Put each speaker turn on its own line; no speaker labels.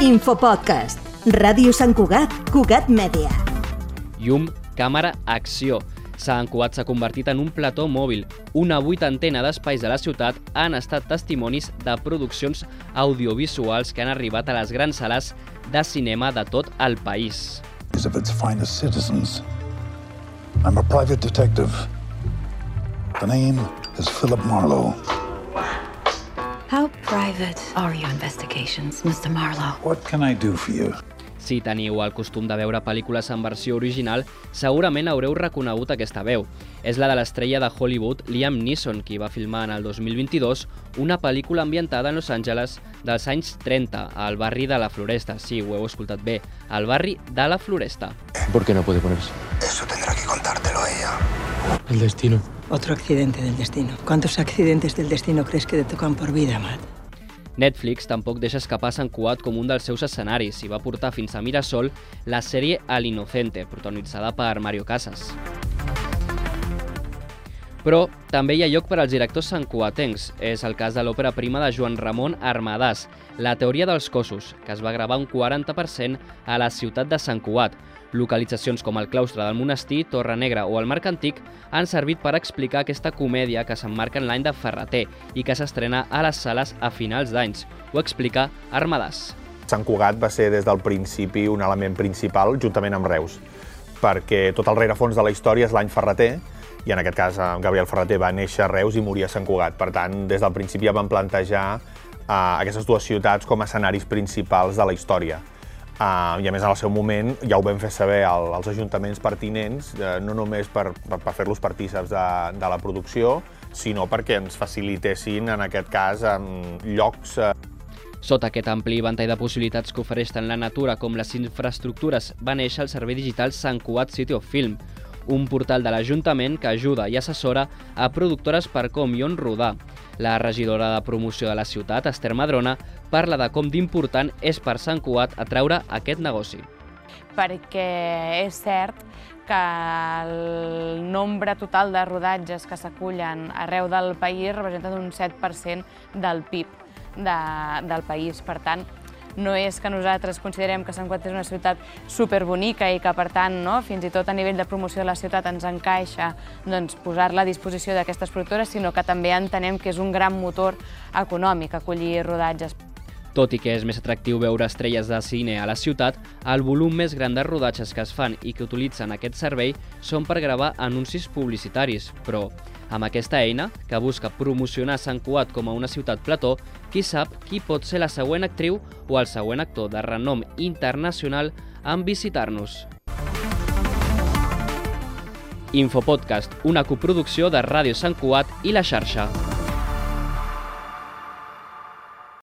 Infopodcast. Ràdio Sant Cugat, Cugat Mèdia.
Llum, càmera, acció. Sant Cugat s'ha convertit en un plató mòbil. Una vuitantena d'espais de la ciutat han estat testimonis de produccions audiovisuals que han arribat a les grans sales de cinema de tot el país.
is of its finest citizens. I'm a private detective. The name is Philip Marlowe.
How private are your investigations, Mr. Marlowe?
What can I do for you?
Si teniu el costum de veure pel·lícules en versió original, segurament haureu reconegut aquesta veu. És la de l'estrella de Hollywood Liam Neeson, qui va filmar en el 2022 una pel·lícula ambientada en Los Angeles dels anys 30, al barri de la Floresta. Sí, ho heu escoltat bé, al barri de la Floresta.
¿Por qué no puede ponerse?
Eso tendrá que contártelo ella.
El destino.
Otro accidente del destino. ¿Cuántos accidentes del destino crees que te tocan por vida, Matt?
Netflix tampoc deixa escapar Sant Cugat com un dels seus escenaris i va portar fins a Mirasol la sèrie Al Inocente, protagonitzada per Mario Casas. Però també hi ha lloc per als directors santcuatencs. És el cas de l'òpera prima de Joan Ramon Armadàs, La teoria dels cossos, que es va gravar un 40% a la ciutat de Sant Cugat. Localitzacions com el claustre del monestir, Torre Negra o el Marc Antic han servit per explicar aquesta comèdia que s'emmarca en l'any de Ferreter i que s'estrena a les sales a finals d'anys. Ho explica Armadàs.
Sant Cugat va ser des del principi un element principal, juntament amb Reus, perquè tot el rerefons de la història és l'any Ferreter, i en aquest cas en Gabriel Ferreter va néixer a Reus i morir a Sant Cugat. Per tant, des del principi ja van plantejar uh, aquestes dues ciutats com a escenaris principals de la història. Uh, I a més, en el seu moment, ja ho vam fer saber al, als ajuntaments pertinents, uh, no només per, per, per fer-los partíceps de, de la producció, sinó perquè ens facilitessin, en aquest cas, um, llocs uh,
Sota aquest ampli ventall de possibilitats que ofereix tant la natura com les infraestructures, va néixer el servei digital Sant Cugat City of Film, un portal de l'Ajuntament que ajuda i assessora a productores per com i on rodar. La regidora de promoció de la ciutat, Esther Madrona, parla de com d'important és per Sant Cugat atraure aquest negoci.
perquè és cert que el nombre total de rodatges que s'acullen arreu del país representa un 7% del PIB de, del país. Per tant, no és que nosaltres considerem que Sant Cugat és una ciutat superbonica i que, per tant, no, fins i tot a nivell de promoció de la ciutat ens encaixa doncs, posar-la a disposició d'aquestes productores, sinó que també entenem que és un gran motor econòmic acollir rodatges.
Tot i que és més atractiu veure estrelles de cine a la ciutat, el volum més gran de rodatges que es fan i que utilitzen aquest servei són per gravar anuncis publicitaris, però amb aquesta eina, que busca promocionar Sant Cugat com a una ciutat plató, qui sap qui pot ser la següent actriu o el següent actor de renom internacional en visitar-nos. Infopodcast, una coproducció de Ràdio Sant Cugat i La Xarxa.